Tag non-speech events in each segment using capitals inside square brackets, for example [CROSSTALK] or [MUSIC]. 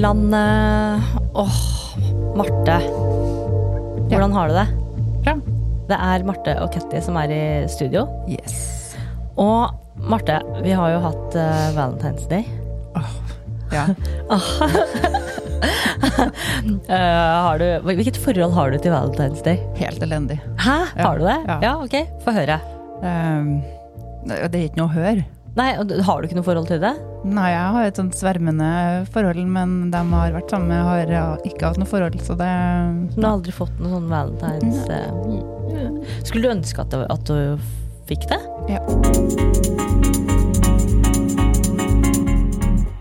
Bylandet. Åh, Marte. Hvordan har du det? Bra. Det er Marte og Ketty som er i studio. Yes. Og Marte, vi har jo hatt uh, Valentine's Day. Ja. [LAUGHS] uh, [LAUGHS] har du, hvilket forhold har du til Valentine's Day? Helt elendig. Hæ, Ja. har du det? Ja. ja ok, få høre. Um, det det er ikke noe å høre. Nei, Har du ikke noe forhold til det? Nei, jeg har et sånt svermende forhold, men de har vært sammen, har ikke hatt noe forhold, så det Du har aldri fått noe sånn Valentine's eh, Skulle du ønske at du, at du fikk det? Ja.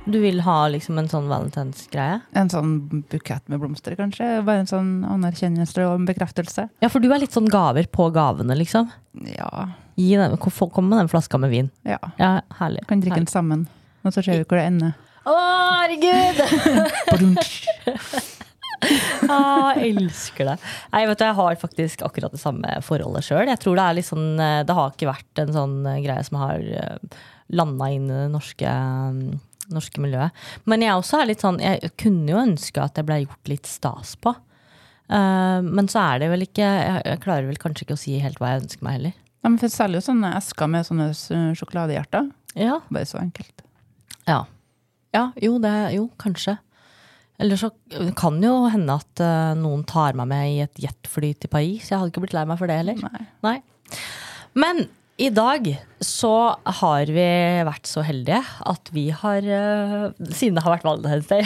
Du vil ha liksom en sånn Valentine's-greie? En sånn bukett med blomster, kanskje. Bare en sånn anerkjennelse og en bekreftelse. Ja, for du er litt sånn gaver på gavene, liksom. Ja. Den, kom med den flaska med vin. ja. Ja, herlig. Kan drikke herlig. den sammen, og så ser vi hvor det ender. Å, herregud! [LAUGHS] ah, jeg elsker det. Nei, vet du, Jeg har faktisk akkurat det samme forholdet sjøl. Jeg tror det er litt sånn eh, Det har ikke vært en sånn eh, greie som har landa inn i det norske, mm, norske miljøet. Men jeg også er litt sånn Jeg kunne jo ønske at jeg ble gjort litt stas på. Uh, men så er det vel ikke jeg klarer vel kanskje ikke å si helt hva jeg ønsker meg heller. Det selger jo sånne esker med sånne s- sjokoladehjerter. Ja, Bare så enkelt. Ja. ja jo, det, jo, kanskje. Eller så kan jo hende at uh, noen tar meg med i et jetfly til Paris. Jeg hadde ikke blitt lei meg for det heller. Nei. Nei. Men i dag så har vi vært så heldige at vi har eh, Siden det har vært Valentine's [LAUGHS] Day,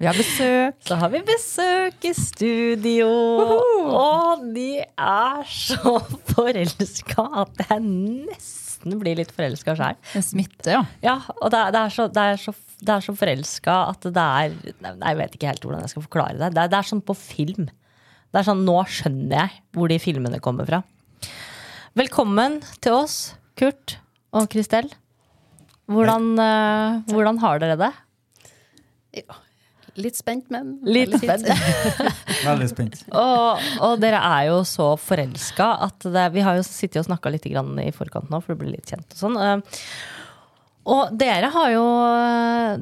Vi har besøk. så har vi besøk i studio. Og de er så [LAUGHS] forelska at jeg nesten blir litt forelska sjøl. En smitte, ja. Ja, og det det er så, det er så, det er så forelska at det er Jeg vet ikke helt hvordan jeg skal forklare det. Det er, det er sånn på film. Det er sånn, Nå skjønner jeg hvor de filmene kommer fra. Velkommen til oss, Kurt og Kristel. Hvordan, uh, hvordan har dere det? Litt spent, men Litt veldig spent. [LAUGHS] Veldig spent. Og, og dere er jo så forelska at det, Vi har jo sittet og snakka litt grann i forkant nå, for å bli litt kjent og sånn. Eh, Og dere har jo,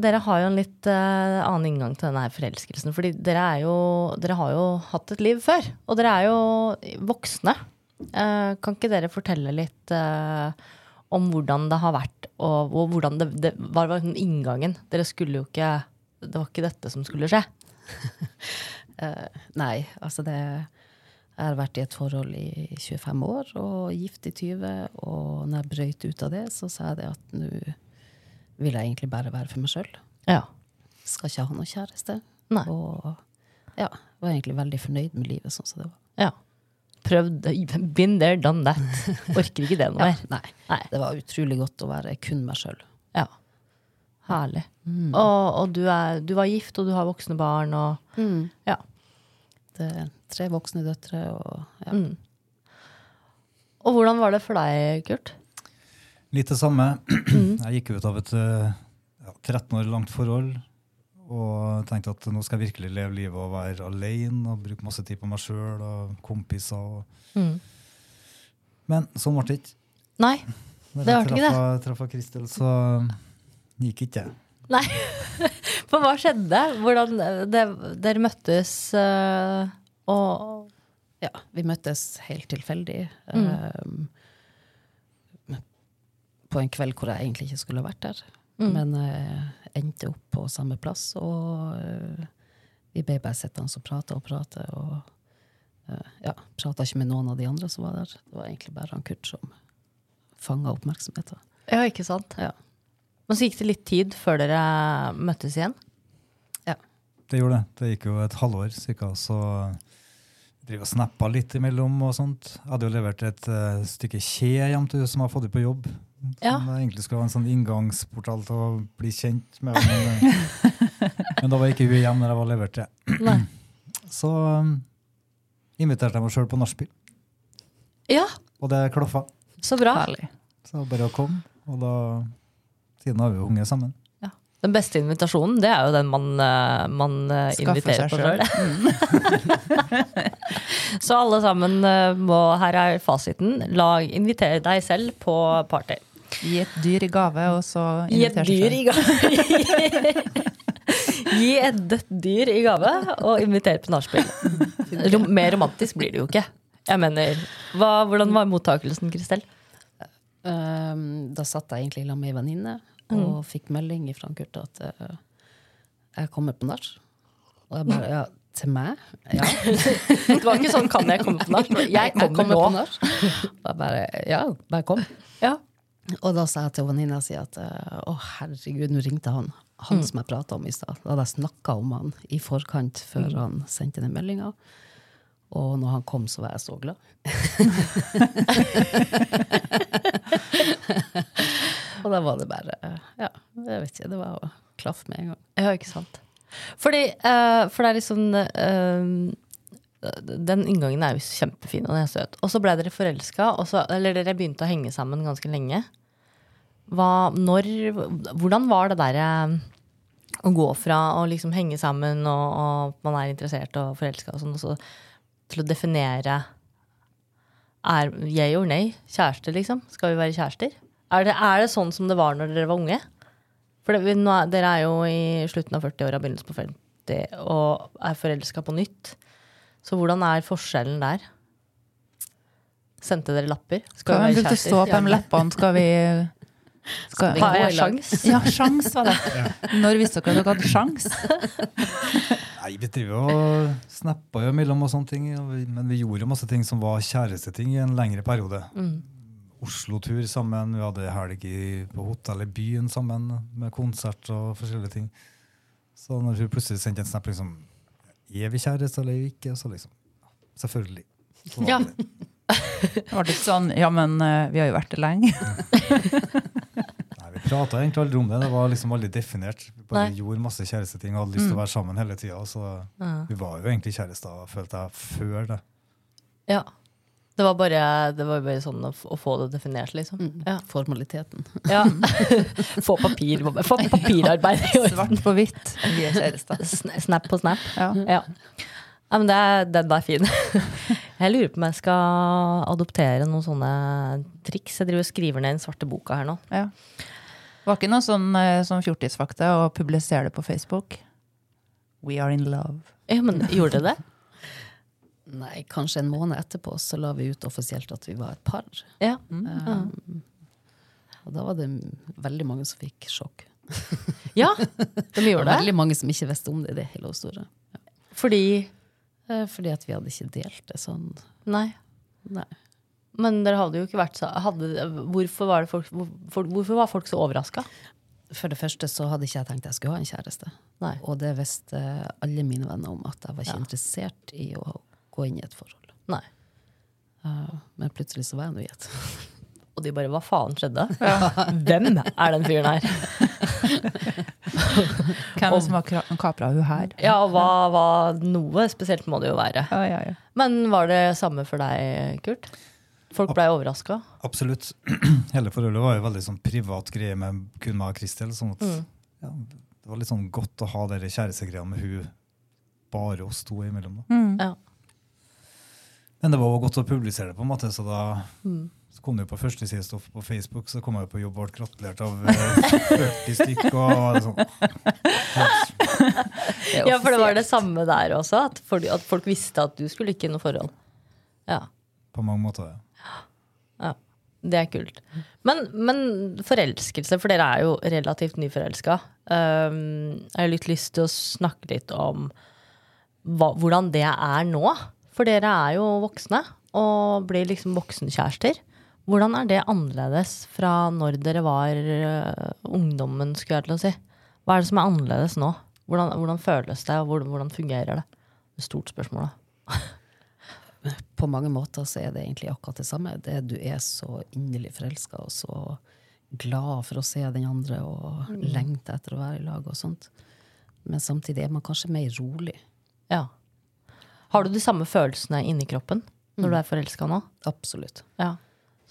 dere har jo en litt eh, annen inngang til denne her forelskelsen. Fordi dere, er jo, dere har jo hatt et liv før, og dere er jo voksne. Eh, kan ikke dere fortelle litt eh, om hvordan det har vært, og, hvordan det, det hva var inngangen? Dere skulle jo ikke Det var ikke dette som skulle skje. [LAUGHS] Eh, nei, altså det Jeg har vært i et forhold i 25 år og gift i 20. Og når jeg brøyt ut av det, så sa jeg det at nå vil jeg egentlig bare være for meg sjøl. Ja. Skal ikke ha noe kjæreste. Nei. Og ja, var egentlig veldig fornøyd med livet sånn som det var. Ja. Prøvd. Been there, done that. Orker ikke det noe [LAUGHS] Ja, mer. nei, Nei. det var utrolig godt å være kun meg sjøl. Ja. Herlig. Og, og du, er, du var gift, og du har voksne barn, og Ja. Det er tre voksne døtre og ja. Mm. Og hvordan var det for deg, Kurt? Litt det samme. [CLEARS THROAT] Jeg gikk ut av et eh, ja, 13 år langt forhold og tenkte at nå skal jeg virkelig leve livet og være alene og bruke masse tid på meg sjøl og kompiser. Og... Mm. Men sånn ble det ikke. Nei. Det jeg ble ikke det. traff- traff Kristel, så gikk ikke det. Nei. [LAUGHS] For hva skjedde? Hvordan det, Dere møttes øh, og Ja, vi møttes helt tilfeldig. Mm. Um, på en kveld hvor jeg egentlig ikke skulle vært der. Mm. Men eh, endte opp på samme plass, og eh, vi ble bare sittende og prate og prate. Og uh, ja, prata ikke med noen av de andre som var der. Det var egentlig bare han Kurt som fanga oppmerksomheten. Ja, ikke sant? Ja. Men så gikk det litt tid før dere møttes igjen? Ja. Det gjorde det. Det gikk jo et halvår cirka, så driver og snappa litt imellom og sånt. Jeg hadde jo levert et uh, stykke kje hjem til hun som har fått det på jobb. Ja. Som egentlig skulle være en sånn inngangsportal til å bli kjent med. Men, eh, [LAUGHS] men da var ikke hun hjemme når jeg var levert. Nei. [CLEARS THROAT] Så um, inviterte jeg meg sjøl på nachspiel, Ja, og det klaffa. så bra. Herlig. Så bare å komme, og da Siden har vi jo hunget sammen. Den beste invitasjonen, det er jo den man, øh, man inviterer på sjøl. [LAUGHS] Så alle sammen må Her er fasiten. Lag, inviter deg selv på party. Gi et dyr i gave, og så Gi et invitere seg dyr selv. i gave. Gi et dødt dyr i gave og inviter på nachspiel. Rom mer romantisk blir det jo ikke. Jeg mener, hva, Hvordan var mottakelsen, Kristel? Um, da satt jeg egentlig sammen med ei venninne og fikk melding fra Kurt at uh, jeg kommer på nach. Og jeg bare Ja, til meg? Ja. [LAUGHS] Det var ikke sånn 'kan jeg komme på nach'? Jeg kommer på nå. nach. Og jeg bare Ja, bare kom. Ja. Og da sa jeg til venninna si at uh, å, herregud, nå ringte han. Han som jeg prata om i stad. Da hadde jeg snakka om han i forkant før han sendte den meldinga. Og når han kom, så var jeg så glad. [LAUGHS] og da var det bare Ja, jeg vet ikke. Det var å klaffe med en gang. Ja, ikke sant. Fordi, uh, for det er liksom eh, Den inngangen er jo kjempefin, og den er søt. Og så ble dere forelska, eller dere begynte å henge sammen ganske lenge. Hva, når, hvordan var det der eh, å gå fra å liksom henge sammen, og, og man er interessert og forelska, og sånn, og så til å definere er jeg or nei? Kjæreste, liksom? Skal vi være kjærester? Er det, er det sånn som det var når dere var unge? For det, er- dere er jo i slutten av 40-åra, begynnelsen på 50, og er forelska på nytt. Så hvordan er forskjellen der? Sendte dere lapper? Skal vi være å stå på de leppene? Skal vi skal, jeg gå i sjans? Ja, sjans var det. Når visste dere at dere hadde sjans? Nei, vi driver og snappa jo mellom og sånne ting, men vi gjorde jo masse ting som var kjæresteting i en lengre periode. Oslo-tur sammen, vi hadde helg på hotell i byen sammen med konsert og forskjellige ting. Så når hun plutselig sendte en snap liksom Er vi kjærester eller ikke? Så liksom Selvfølgelig. Så var Ja. det. Det [LAUGHS] ble ikke sånn Ja, men eh, vi har jo vært det lenge. [LAUGHS] Nei, Vi prata egentlig aldri om det. Det var liksom aldri definert. Vi bare Nei. gjorde masse kjæresteting og hadde lyst til å være sammen hele tida. Så Ja. vi var jo egentlig kjærester, følte jeg, før det. Ja. Det var bare, det var bare sånn å, å få det definert, liksom. Ja. Formaliteten. ja. [LAUGHS] få papir, få papirarbeid i orden. Svart på hvitt. Vi er kjærester. Snap på snap. Ja. Ja. ja men det er, den er fin. [LAUGHS] Jeg lurer på om jeg skal adoptere noen sånne triks. Jeg driver og skriver ned den svarte boka her nå. Ja. Det var ikke noe sånn, eh, sånn fjortisfakta å publisere det på Facebook. We are in love. Ja, men gjorde det det? Nei, kanskje en måned etterpå så la vi ut offisielt at vi var et par. Ja. Um, og da var det veldig mange som fikk sjokk. [LAUGHS] ja de gjorde [LAUGHS] det. veldig mange som ikke visste om det i det hele og store. Fordi Eh, Fordi at vi hadde ikke delt det sånn. Nei. Nei. Men dere hadde jo ikke vært så hadde, hvorfor, var det folk, hvor, hvorfor var folk så overraska? For det første så hadde ikke jeg tenkt jeg skulle ha en kjæreste. Nei. Og det visste alle mine venner om, at jeg var ikke Ja. interessert i å gå inn i et forhold. Nei. Uh, men plutselig så var jeg nå i et. [LAUGHS] Og de bare hva faen skjedde? [LAUGHS] Hvem er den fyren her? [LAUGHS] Hvem som har kapra hun her? Ja, hva, hva Noe spesielt må det jo være. Ja, ja, ja. Men var det samme for deg, Kurt? Folk blei overraska? Absolutt. [CLEARS THROAT] Hele forholdet var jo veldig sånn privat greie med kun meg og Kristel. Sånn at, ja, det var litt sånn godt å ha dere kjærestegreiene med hun bare oss to imellom. Da. Mm. Ja. Men det var også godt å publisere det, på en måte, så da så kom det jo på førstesidestoff på Facebook, så kom jeg på jobb og ble gratulert av eh, 40 stykker. Og sånn. Ja, for det var det samme der også? At, fordi, at folk visste at du skulle ikke i noe forhold? Ja. På mange måter. Ja. ja. Det er kult. Men, men forelskelse, for dere er jo relativt nyforelska. Um, jeg har litt lyst til å snakke litt om hva, hvordan det er nå. For dere er jo voksne og blir liksom voksenkjærester. Hvordan er det annerledes fra når dere var øh, ungdommen, skulle jeg til å si? Hva er det som er annerledes nå? Hvordan, hvordan føles det, og hvordan, hvordan fungerer det? Det er et stort spørsmål, da. [LAUGHS] På mange måter så er det egentlig akkurat det samme. Det Du er så inderlig forelska og så glad for å se den andre og lengter etter å være i lag og sånt. Men samtidig er man kanskje mer rolig. Ja. Har du de samme følelsene inni kroppen når du er forelska nå? Absolutt. Ja.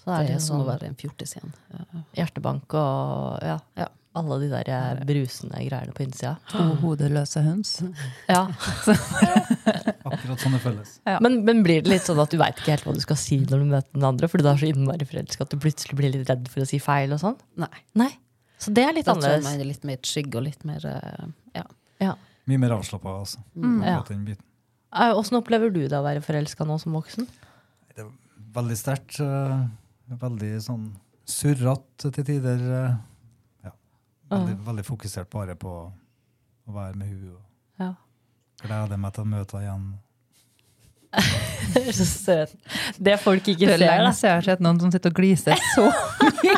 Så Det er det er som å sånn være en fjortis igjen. Ja. hjertebank og ja, Ja. alle de der eh, brusende greiene på innsida. To hodeløse høns. Ja. [LAUGHS] Akkurat sånn det føles. Ja. Men, men blir det litt sånn at du veit ikke helt hva du skal si når du møter den andre, fordi du er så innmari forelska at du plutselig blir litt redd for å si feil og sånn? Nei. Nei. Så det er litt Da tror jeg annerledes. man er litt mer trygg og litt mer eh, ja, Ja. Mye mer avslappa, altså. Mm. Ja. den biten. Eh, Åssen opplever du det å være forelska nå som voksen? Veldig sterkt. eh, Veldig sånn surrete til tider. eh, Ja. Veldig, veldig fokusert bare på å være med hun og Ja. gleder meg til å møte henne igjen. [LAUGHS] Det [LAUGHS] er så søt. Det folk ikke Det er ser, da. lenge siden jeg har sett noen som sitter og gliser så mye.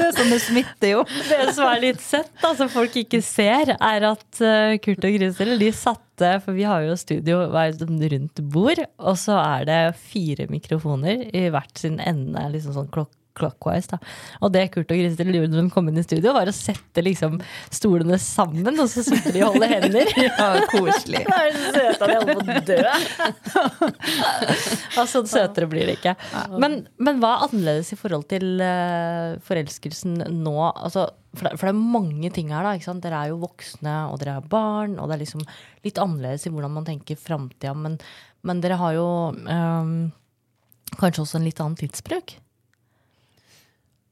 Det er sånn det smitter jo. Det som er litt søtt, som folk ikke ser, er at eh, Kurt og Grisel de satte For vi har jo studio rundt bord, og så er det fire mikrofoner i hvert sin ende, liksom sånn klokk clockwise da. Og det Kurt og når de kom inn i studio, var å sette liksom stolene sammen, og så sitter de og holder hender. [LAUGHS] Ja, koselig. [LAUGHS] Det er så søte at de holder på å dø. [LAUGHS] altså, søtere blir det ikke. Men, men hva er annerledes i forhold til uh, forelskelsen nå? Altså, for, det, for det er mange ting her. da, ikke sant? Dere er jo voksne, og dere har barn. Og det er liksom litt annerledes i hvordan man tenker framtida. Men, men dere har jo um, kanskje også en litt annen tidsbruk?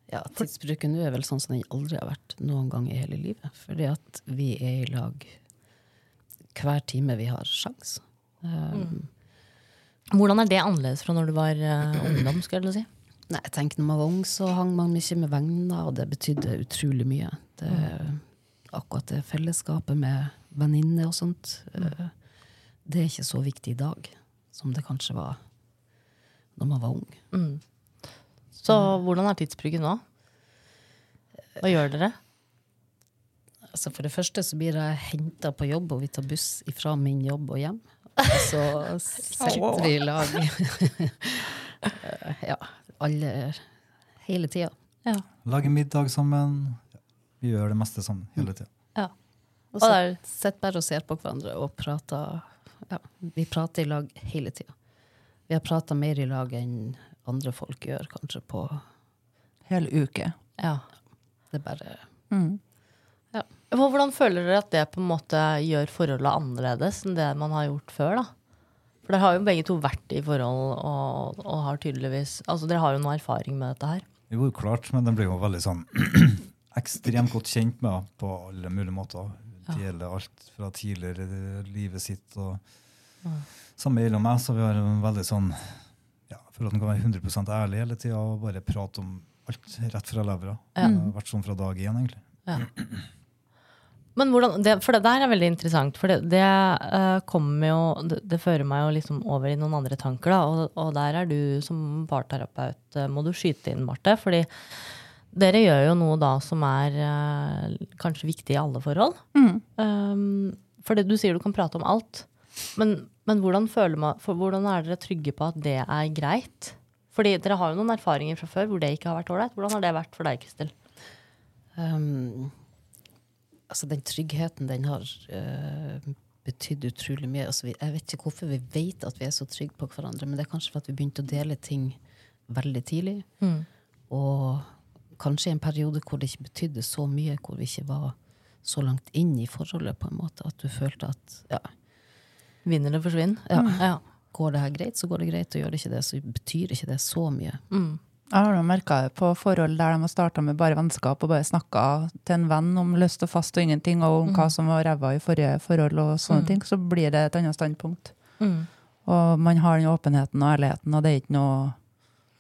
Ja, tidsbruken nå er vel sånn som den aldri har vært noen gang i hele livet. Fordi at vi er i lag hver time vi har sjans. Um, Hvordan er det annerledes fra når du var uh, ungdom? skulle jeg si? Nei, jeg tenker Når man var ung, så hang man mye med venner, og det betydde utrolig mye. Det, akkurat det fellesskapet med venninner og sånt, eh, det er ikke så viktig i dag som det kanskje var når man var ung. Så hvordan er tidsbruken nå? Hva gjør dere? Altså For det første så blir jeg henta på jobb, og vi tar buss ifra min jobb og hjem. Så [LAUGHS] sitter vi i lag. [LAUGHS] Ja, alle hele tida. Ja. Lager middag sammen. Vi gjør det meste sammen hele tida. ja. Og så er- sitter bare og ser på hverandre og prater. Ja, vi prater i lag hele tida. Vi har prata mer i lag enn andre folk gjør, kanskje på Hele uke. ja. Det er bare Mm. ja. Hvordan føler dere at det på en måte gjør forholdet annerledes enn det man har gjort før? da? For dere har jo begge to vært i forhold og, og har tydeligvis Altså dere har jo noe erfaring med dette her. Jo, klart, men den blir jo veldig sånn [CLEARS THROAT] ekstremt godt kjent med på alle mulige måter. Deler alt fra tidligere livet sitt og Samme gjelder meg, så vi har en veldig sånn ja, For at en kan være 100 ærlig hele tida og bare prate om alt rett fra levra. Det har vært sånn fra dag én, egentlig. Men hvordan, det, For det der er veldig interessant. For det, det uh, kommer jo det, det fører meg jo liksom over i noen andre tanker. da, Og, og der er du som parterapeut, uh, må du skyte inn, Marte. fordi dere gjør jo noe da som er uh, kanskje viktig i alle forhold. Um, for det, du sier du kan prate om alt. Men, men hvordan, føler man, for, hvordan er dere trygge på at det er greit? Fordi dere har jo noen erfaringer fra før hvor det ikke har vært ålreit. Hvordan har det vært for deg, Kristel? um, Altså, den tryggheten, den har uh, betydd utrolig mye. Altså, vi, jeg vet ikke hvorfor vi vet at vi er så trygge på hverandre, men det er kanskje for at vi begynte å dele ting veldig tidlig. Og kanskje i en periode hvor det ikke betydde så mye, hvor vi ikke var så langt inn i forholdet, på en måte, at du følte at ja, Vinner eller forsvinner? Ja. ja. går det her greit, så går det greit, og gjør det ikke det, så betyr ikke det så mye. Jeg har merka det på forhold der de har starta med bare vennskap og bare snakka til en venn om løst og fast og ingenting, og om hva som var ræva i forrige forhold, og sånne ting, så blir det et annet standpunkt. Mm. Og man har den åpenheten og ærligheten, og det er ikke noe,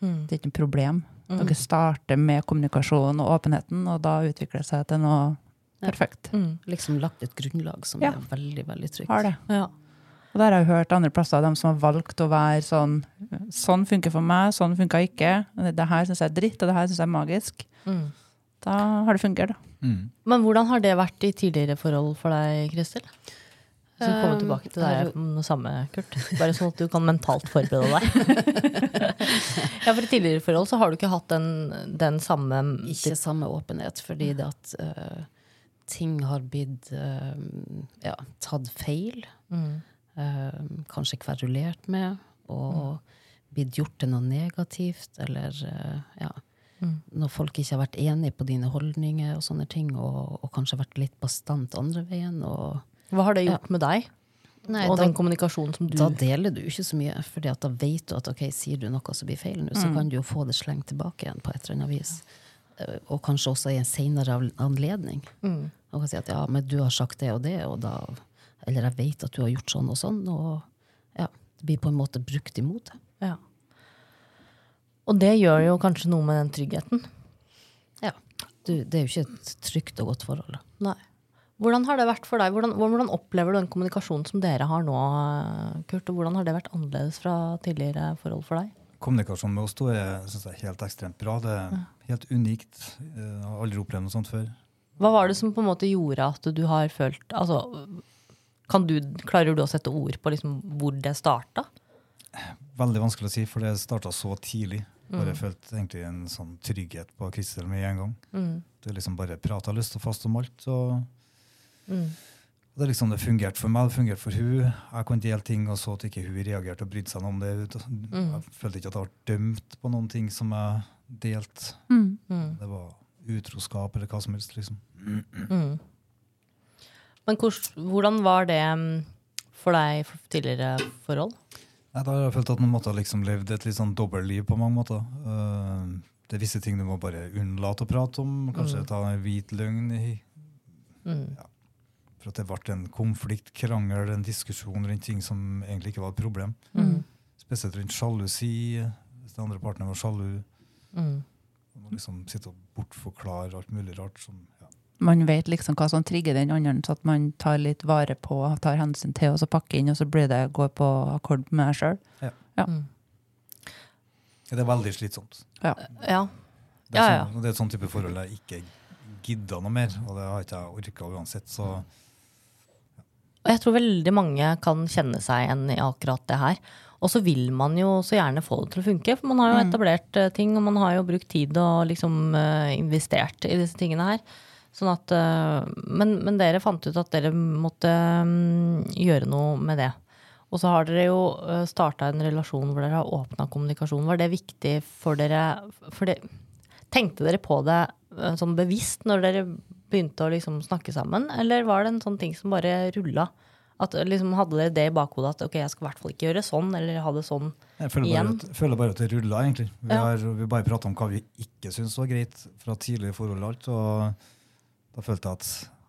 Mm. det er ikke noe problem. Dere starter med kommunikasjon og åpenheten, og da utvikler det seg til noe perfekt. Mm. Liksom lagt et grunnlag som Ja. er veldig, veldig trygt. Har det. Ja. Og der har jeg hørt andre plasser, de som har valgt å være sånn Sånn funker for meg, sånn funka ikke. Det her syns jeg er dritt, og det her syns jeg er magisk. Mm. Da har det fungert, da. Mm. Men hvordan har det vært i tidligere forhold for deg, Kristel? Så vi kommer Um, tilbake til deg om det samme, Kurt. Bare sånn at du kan mentalt forberede deg. [LAUGHS] ja, for I tidligere forhold så har du ikke hatt den, den samme Ikke samme åpenhet, fordi det at uh, ting har blitt uh, ja, tatt feil. Mm. Eh, kanskje kverulert med, og blitt gjort til noe negativt, eller eh, ja. Mm. Når folk ikke har vært enige på dine holdninger og sånne ting, og, og kanskje vært litt bastant andre veien. Og, Hva har det gjort med deg? Nei, og da, den kommunikasjonen som du da deler du ikke så mye, for da vet du at ok, sier du noe som blir feil nå, så kan du jo få det slengt tilbake igjen på et eller annet vis. Eh, Og kanskje også i en senere anledning. Mm. Og kan si at ja, men du har sagt det og det, og da Eller jeg vet at du har gjort sånn og sånn. Og ja, det blir på en måte brukt imot det. Ja. Og det gjør jo kanskje noe med den tryggheten. Ja. Du, det er jo ikke et trygt og godt forhold. Nei. Hvordan har det vært for deg? Hvordan, hvordan opplever du den kommunikasjonen som dere har nå, Kurt? Og hvordan har det vært annerledes fra tidligere forhold for deg? Kommunikasjonen med oss to er synes jeg, helt ekstremt bra. Det er helt unikt. Jeg har aldri opplevd noe sånt før. Hva var det som på en måte gjorde at du har følt altså, du, Klarer du å sette ord på liksom hvor det starta? Veldig vanskelig å si, for det starta så tidlig. Bare følte egentlig en sånn trygghet på Kristel med en gang. Mm. Det liksom bare prata lyst og fast om alt. Og Mm. det er liksom det fungerte for meg, det fungerte for hun. Jeg kunne dele ting og så at ikke hun reagerte og brydde seg noe om det. Jeg følte ikke at jeg ble dømt på noen ting som jeg delte. Mm. Mm. Det var utroskap eller hva som helst. liksom. Mm. Men hvordan var det mm, for deg for tidligere forhold? Nei, da har jeg følt at man måtte ha liksom levd et litt sånn dobbeltliv på mange måter. Eh, det er visse ting du må bare unnlate å prate om. Kanskje ta en hvit løgn. i Mm. For at det ble en konflikt, krangel, en diskusjon rundt ting som egentlig ikke var et problem. Mm. Spesielt rundt sjalusi. Hvis den andre partneren var sjalu. Mm. Man må liksom sitte og bortforklare alt mulig rart. Som, ja. Man vet liksom hva som trigger den andre, så at man tar litt vare på, tar hensyn til, og så pakker inn, og så blir det, går på akkord med deg sjøl. Mm. Det er veldig slitsomt. Ja. Ja. Det er, Ja, ja. Sånn, det er et sånn type forhold jeg ikke gidder noe mer, og det har ikke jeg orka uansett. Så Og jeg tror veldig mange kan kjenne seg igjen i akkurat det her. Og så vil man jo så gjerne få det til å funke, for man har jo etablert eh, ting, og man har jo brukt tid og liksom eh, investert i disse tingene her. Sånn at, eh, men, men dere fant ut at dere måtte mm, gjøre noe med det. Og så har dere jo uh, starta en relasjon hvor dere har åpna kommunikasjon. Var det viktig for dere for det, Tenkte dere på det eh, sånn bevisst når dere begynte å liksom snakke sammen, eller var det en sånn ting som bare rulla? At liksom Hadde dere det i bakhodet at ok, jeg skal i hvert fall ikke gjøre sånn, eller ha det sånn? jeg føler bare, Igjen. at, føler bare at det rulla, egentlig. Vi Ja. har vi bare prata om hva vi ikke syns var greit fra tidligere forhold og alt. Og da følte jeg at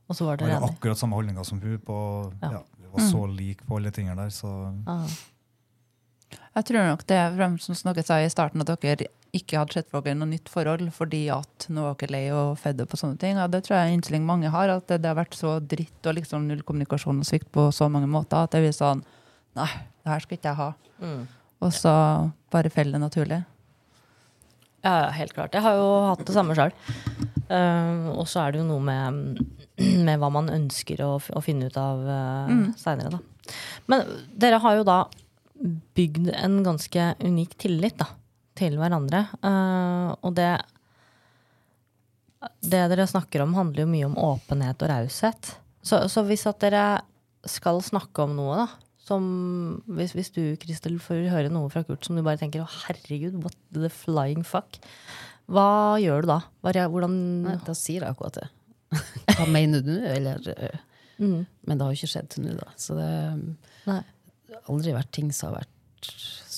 Og så var det hadde akkurat samme holdninger som hun på Ja. ja. Vi var så like på alle tingene der, så Aha. Jeg tror nok det er frem, som dere sa i starten, at dere ikke hadde sett for dere noe nytt forhold fordi at nå var dere lei og fedde på sånne ting. Og det tror jeg innstilling mange har, at det, det har vært så dritt og liksom null kommunikasjon og svikt på så mange måter at det blir sånn Nei, det her skal ikke jeg ha. Mm. Og så bare faller det naturlig. Ja, helt klart. Jeg har jo hatt det samme sjøl. og så er det jo noe med, [CLEARS THROAT] med hva man ønsker å, å finne ut av uh, Mm. seinere, da. Men dere har jo da bygd en ganske unik tillit da, til hverandre. Uh, og det Det dere snakker om, handler jo mye om åpenhet og raushet. Så, så hvis at dere skal snakke om noe, da som hvis, hvis du, Kristel, får høre noe fra Kurt som du bare tenker 'Å, herregud, what the flying fuck', hva gjør du da? Hvordan Nei, da sier jeg akkurat det. [LAUGHS] Hva mener du? Eller, øh, mm, men det har jo ikke skjedd til nå, da. Så det har aldri vært ting som har vært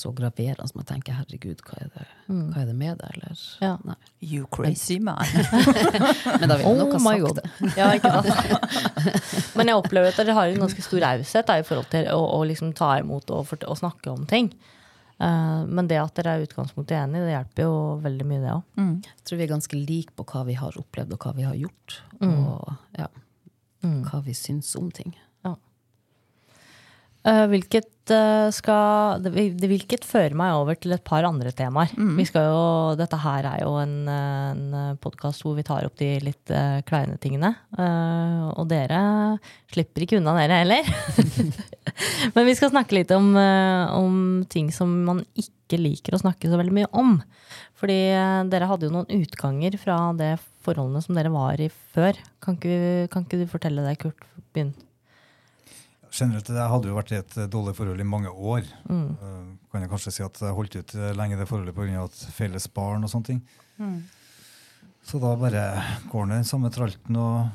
så graverende som jeg tenker herregud, hva er det, hva er det med deg? Eller? Ja. Nei. You crazy man. [LAUGHS] Men da vil jeg nok Oh ha sagt god. det. [LAUGHS] Ja, ikke sant? [LAUGHS] Men jeg opplever at dere har en ganske stor raushet i forhold til å, å liksom ta imot og, for, og snakke om ting. Uh, men det at dere er utgangspunktet enige, det hjelper jo veldig mye, det òg. Mm. Jeg tror vi er ganske like på hva vi har opplevd og hva vi har gjort. Og ja, hva vi syns om ting. Eh, hvilket eh, skal Hvilket fører meg over til et par andre temaer. Vi skal jo, dette her er jo en, eh, en podkast hvor vi tar opp de litt eh, kleine tingene. Eh, og dere slipper ikke unna, dere heller. [LAUGHS] Men vi skal snakke litt om, eh, om ting som man ikke liker å snakke så veldig mye om. Fordi eh, dere hadde jo noen utganger fra det forholdene som dere var i før. Kan ikke, kan ikke du fortelle det, Kurt? Begynn. Generelt, jeg hadde jo vært i et eh, dårlig forhold i mange år. Mm. Eh, kan jeg kanskje si at jeg holdt ut eh, lenge i det forholdet pga. felles barn og sånne ting. Så da bare går det i samme tralten. og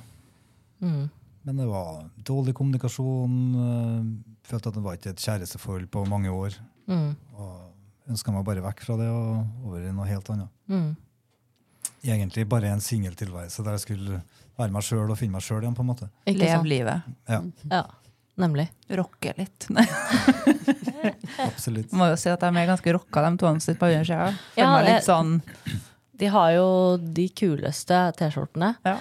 Mm. Men det var dårlig kommunikasjon. øh, Følte at det var ikke et kjæresteforhold på mange år. Mm. Og ønska meg bare vekk fra det og over i noe helt annet. Mm. Egentlig bare en singeltilværelse der jeg skulle være meg sjøl og finne meg sjøl igjen. på en måte. Ikke Lev livet. Ja. Ja. Nemlig. Rocke litt. Nei, [LAUGHS] Absolutt. må jo si at de er ganske rocka, de to sitter på høyre sida. Ja, sånn De har jo de kuleste T-skjortene. ja.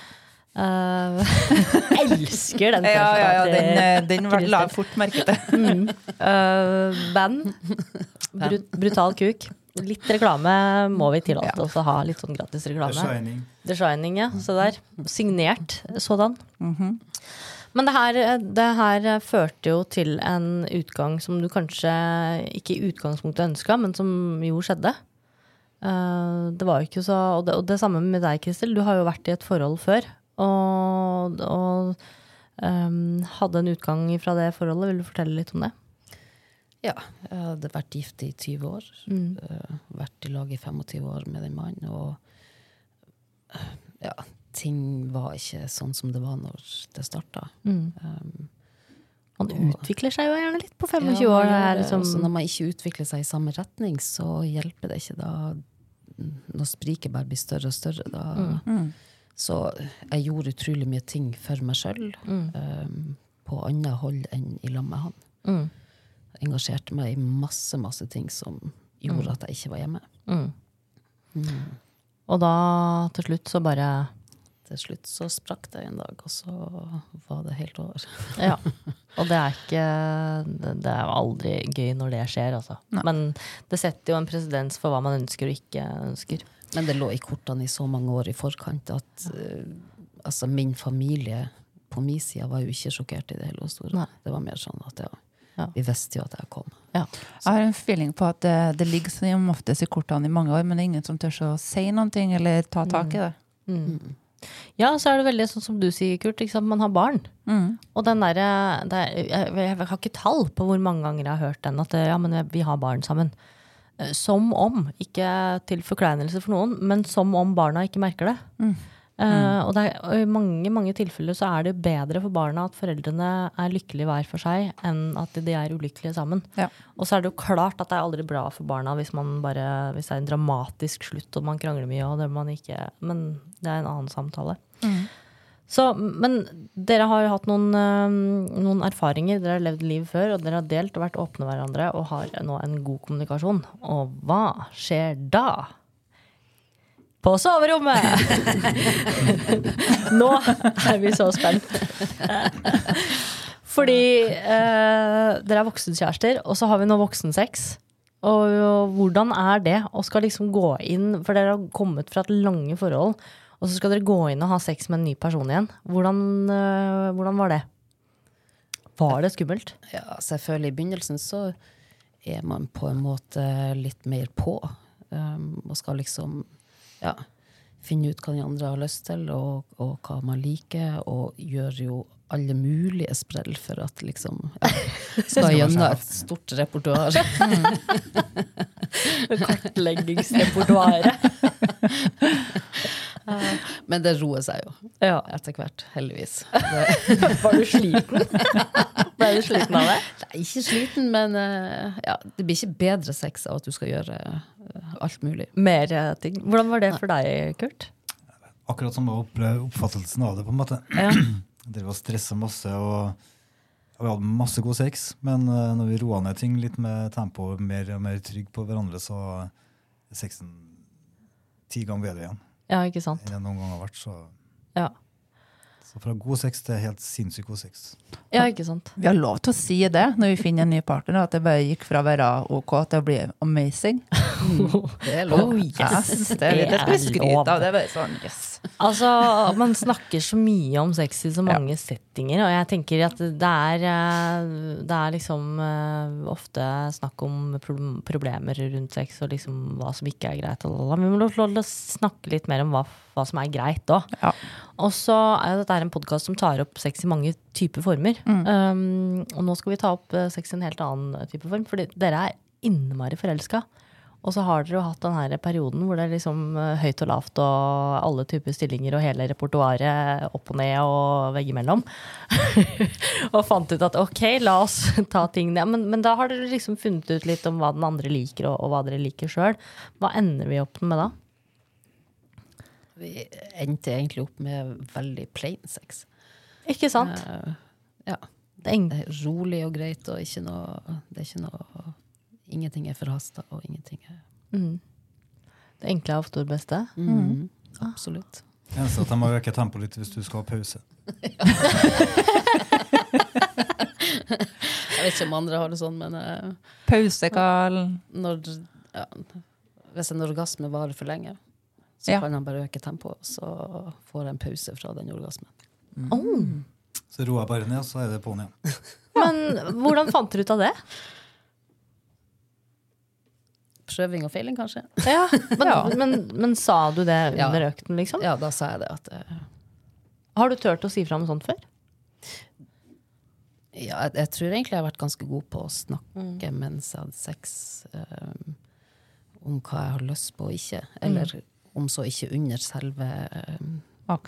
Uh, [LAUGHS] elsker den [LAUGHS] Ja, ja, ja, den, eh, den var- la jeg fort merke til. Mm. uh, band. Brut, brutal kuk. Litt reklame må vi tillate oss å ha. Litt sånn gratis The reklame. Shining. The Shining, ja. Se der. Signert sådan. Mhm. Men det her, det her førte jo til en utgang som du kanskje ikke i utgangspunktet ønska, men som jo skjedde. Eh, det var jo ikke så Og det, og det samme med deg, Kristel. Du har jo vært i et forhold før. Og, og um, hadde en utgang fra det forholdet. Vil du fortelle litt om det? Ja, jeg hadde vært gift i 20 år. Mm. eh, vært i lag i 25 år med den mannen. Og ja, ting var ikke sånn som det var når det starta. Mm. Um, Man Og- utvikler seg jo gjerne litt på 25 ja, år. Det er liksom, Også når man ikke utvikler seg i samme retning, så hjelper det ikke. Da, når spriket bare blir større og større, da Mm. Så jeg gjorde utrolig mye ting for meg sjøl, Mm. på annet hold enn i lag med han. mm, engasjerte meg i masse, masse ting som gjorde at jeg ikke var hjemme. mm. Og da til slutt så bare Til slutt så sprakk det en dag, og så var det helt over. [LAUGHS] Ja. Og det er ikke Det er aldri gøy når det skjer, altså. Men det setter jo en presedens for hva man ønsker og ikke ønsker. Men det lå i kortene i så mange år i forkant at uh, altså min familie på min side var jo ikke sjokkert i det hele og store. Det var mer sånn at ja, Ja. vi visste jo at jeg kom. Ja. Jeg har en feeling på at det, det ligger som oftest i kortene i mange år, men det er ingen som tør å si noen ting eller ta tak i det. Mm. Ja, så er det veldig sånn som du sier, Kurt. Man har barn. Mm. Og den derre det er- jeg, jeg har ikke tall på hvor mange ganger jeg har hørt den. At ja, men vi har barn sammen. Eh, Som om, ikke til forkleinelse for noen, men som om barna ikke merker det. Mm. Eh, og, er, og i mange mange tilfeller så er det bedre for barna at foreldrene er lykkelige hver for seg, enn at de er ulykkelige sammen. Ja. Og så er det jo klart at det er aldri bra for barna hvis, man bare, hvis det er en dramatisk slutt og man krangler mye. Og det man ikke, men det er en annen samtale. Mm. Så, men dere har jo hatt noen, eh, noen erfaringer. Dere har levd liv før, og dere har delt og vært åpne hverandre og har nå en god kommunikasjon. Og hva skjer da? På soverommet! [LAUGHS] nå er vi så spent. [LAUGHS] Fordi eh, dere er voksenkjærester, og så har vi nå voksensex. Og, og hvordan er det å skal liksom gå inn For dere har kommet fra et lange forhold, og så skal dere gå inn og ha sex med en ny person igjen. Hvordan, eh, hvordan var det? Var det skummelt? Ja, selvfølgelig i begynnelsen så er man på en måte litt mer på. Um, og skal liksom ja, finne ut hva de andre har lyst til, og, og hva man liker, og gjør jo alle mulige sprell for at liksom ja, [LAUGHS] Skal gjennom et stort repertoar. [LAUGHS] Kartleggingsrepertoaret. [LAUGHS] [LAUGHS] Men det roer seg jo Ja. etter hvert, heldigvis. [LAUGHS] Var du sliten? Ble du sliten av det? Nei, ikke sliten, men eh, ja, det blir ikke bedre sex av at du skal gjøre eh, alt mulig. Mer eh, ting. Hvordan var det for deg, Kurt? Akkurat som oppfattelsen av det, på en måte. Ja. [CLEARS THROAT] Drev og stressa masse, og og vi hadde masse god sex. Men når vi roa ned ting litt med tempo, mer og mer trygg på hverandre, så er sexen ti ganger bedre igjen ja, ikke sant? Jeg noen gang har vært. Så, Ja. så fra god sex til helt sinnssykt god sex. ja, ikke sant? Vi har lov til å si det når vi finner en ny partner, at det bare gikk fra å være OK til å bli amazing. Det er lov. Oh, yes. Yes, det, er litt, det skal vi skryte av. Det er bare sånn, yes. Altså, Man snakker så mye om sex i så mange settinger, og jeg tenker at det er, eh, det er liksom eh, ofte snakk om problemer rundt sex og liksom hva som ikke er greit. Men vi må lov til å snakke litt mer om hva, hva som er greit òg. Ja. Og så er dette en podkast som tar opp sex i mange typer former. Um, og nå skal vi ta opp eh, sex i en helt annen type form, fordi dere er innmari forelska. Og så har dere jo hatt den perioden hvor det er liksom eh, høyt og lavt og alle typer stillinger og hele repertoaret opp og ned og veggimellom. [LAUGHS] og fant ut at ok, la oss [LAUGHS] ta ting ned. Men, men da har dere liksom funnet ut litt om hva den andre liker, og, og hva dere liker sjøl. Hva ender vi opp med da? Vi endte egentlig opp med veldig plain sex. Ikke sant? Uh, ja. Er er rolig og greit, og noe, det er ikke noe Ingenting er forhasta, og ingenting er mm. Det enkle er ofte det beste. mm. Absolutt. Eneste at jeg må øke tempoet litt hvis du skal ha pause. [LAUGHS] Jeg vet ikke om andre har det sånn, men eh, Pausekall. når, ja, hvis en orgasme varer for lenge, så Ja. kan han bare øke tempoet, så får jeg en pause fra den orgasmen. Oh. Så roer jeg bare ned, så er det på'n igjen. [LAUGHS] Men hvordan fant dere ut av det? Prøving og feiling, kanskje? Ja, [LAUGHS] men, Ja. Men, men sa du det under økten, liksom? Ja, da sa jeg det at uh... Har du turt å si fra om sånt før? Ja, jeg, jeg tror egentlig jeg har vært ganske god på å snakke mens jeg hadde sex. um, om hva jeg har lyst på og ikke. Eller om så ikke under selve um,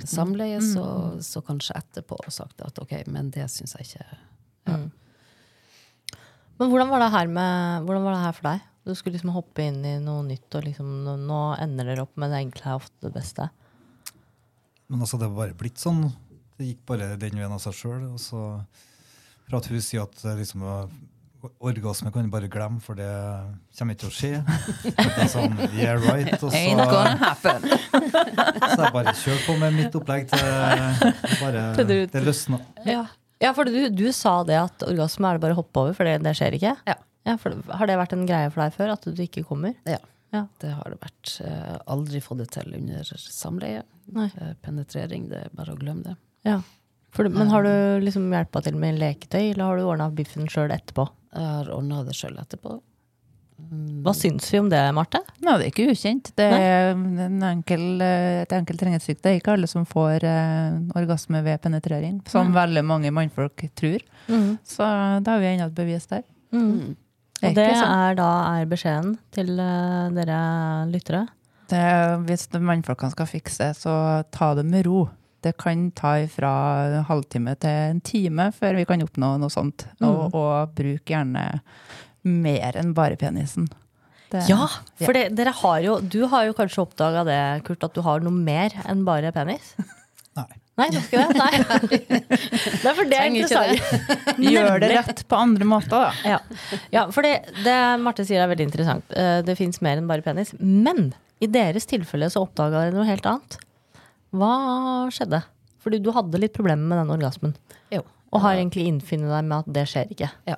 samleiet, mm. så, så kanskje etterpå og sagt at ok, men det syns jeg ikke ja. Men hvordan var med, hvordan var det her for deg? Du skulle liksom hoppe inn i noe nytt, og liksom, nå, nå ender dere opp med det enkle er ofte det beste. Men altså, det var bare blitt sånn. Det gikk bare den veien av seg sjøl. Og så fra at hun sier at det liksom, orgasme kan du bare glemme, for det kommer ikke til å skje. [LAUGHS] Det er sånn, yeah, right. Og så, Ain't gonna happen. [LAUGHS] så jeg bare kjørte på med mitt opplegg til bare, det løsna. Ja, ja for du, du sa det at orgasme er det bare å hoppe over, for det, det skjer ikke? Ja. For, har det vært en greie for deg før, at du ikke kommer? Ja. Ja. Det har det vært. Eh, aldri fått det til under samleie. Nei. Eh, penetrering, det er bare å glemme det. Ja. For, du- men har du liksom hjelpa til med leketøy, eller har du ordna biffen sjøl etterpå? Jeg har ordna det sjøl etterpå. Hva syns vi om det, Marte? Nei, det er ikke ukjent. Det er en enkel, eh, et enkelt treningssyk. Det er ikke alle som får eh, orgasme ved penetrering, som veldig mange mannfolk tror. Så da har vi enda et bevis der. Mm. Og det er da er beskjeden til eh, dere lyttere. Det, hvis mannfolkene skal fikse, så ta det med ro. Det kan ta fra en halvtime til en time før vi kan oppnå noe sånt. Og, og bruk gjerne mer enn bare penisen. Det- Ja, for det, dere har jo, du har jo kanskje oppdaga det, Kurt, at du har noe mer enn bare penis? [LAUGHS] Nei. det var ikke det? Nei. [LAUGHS] Nei, for det er interessant. [LAUGHS] Gjør det rett på andre måter, da. Ja, ja for det, det Marte sier er veldig interessant. Eh, Det fins mer enn bare penis. Men i deres tilfelle så oppdaga dere noe helt annet. Hva skjedde? Fordi du hadde litt problemer med den orgasmen. Jo. Og har egentlig innfunnet deg med at det skjer ikke. Ja.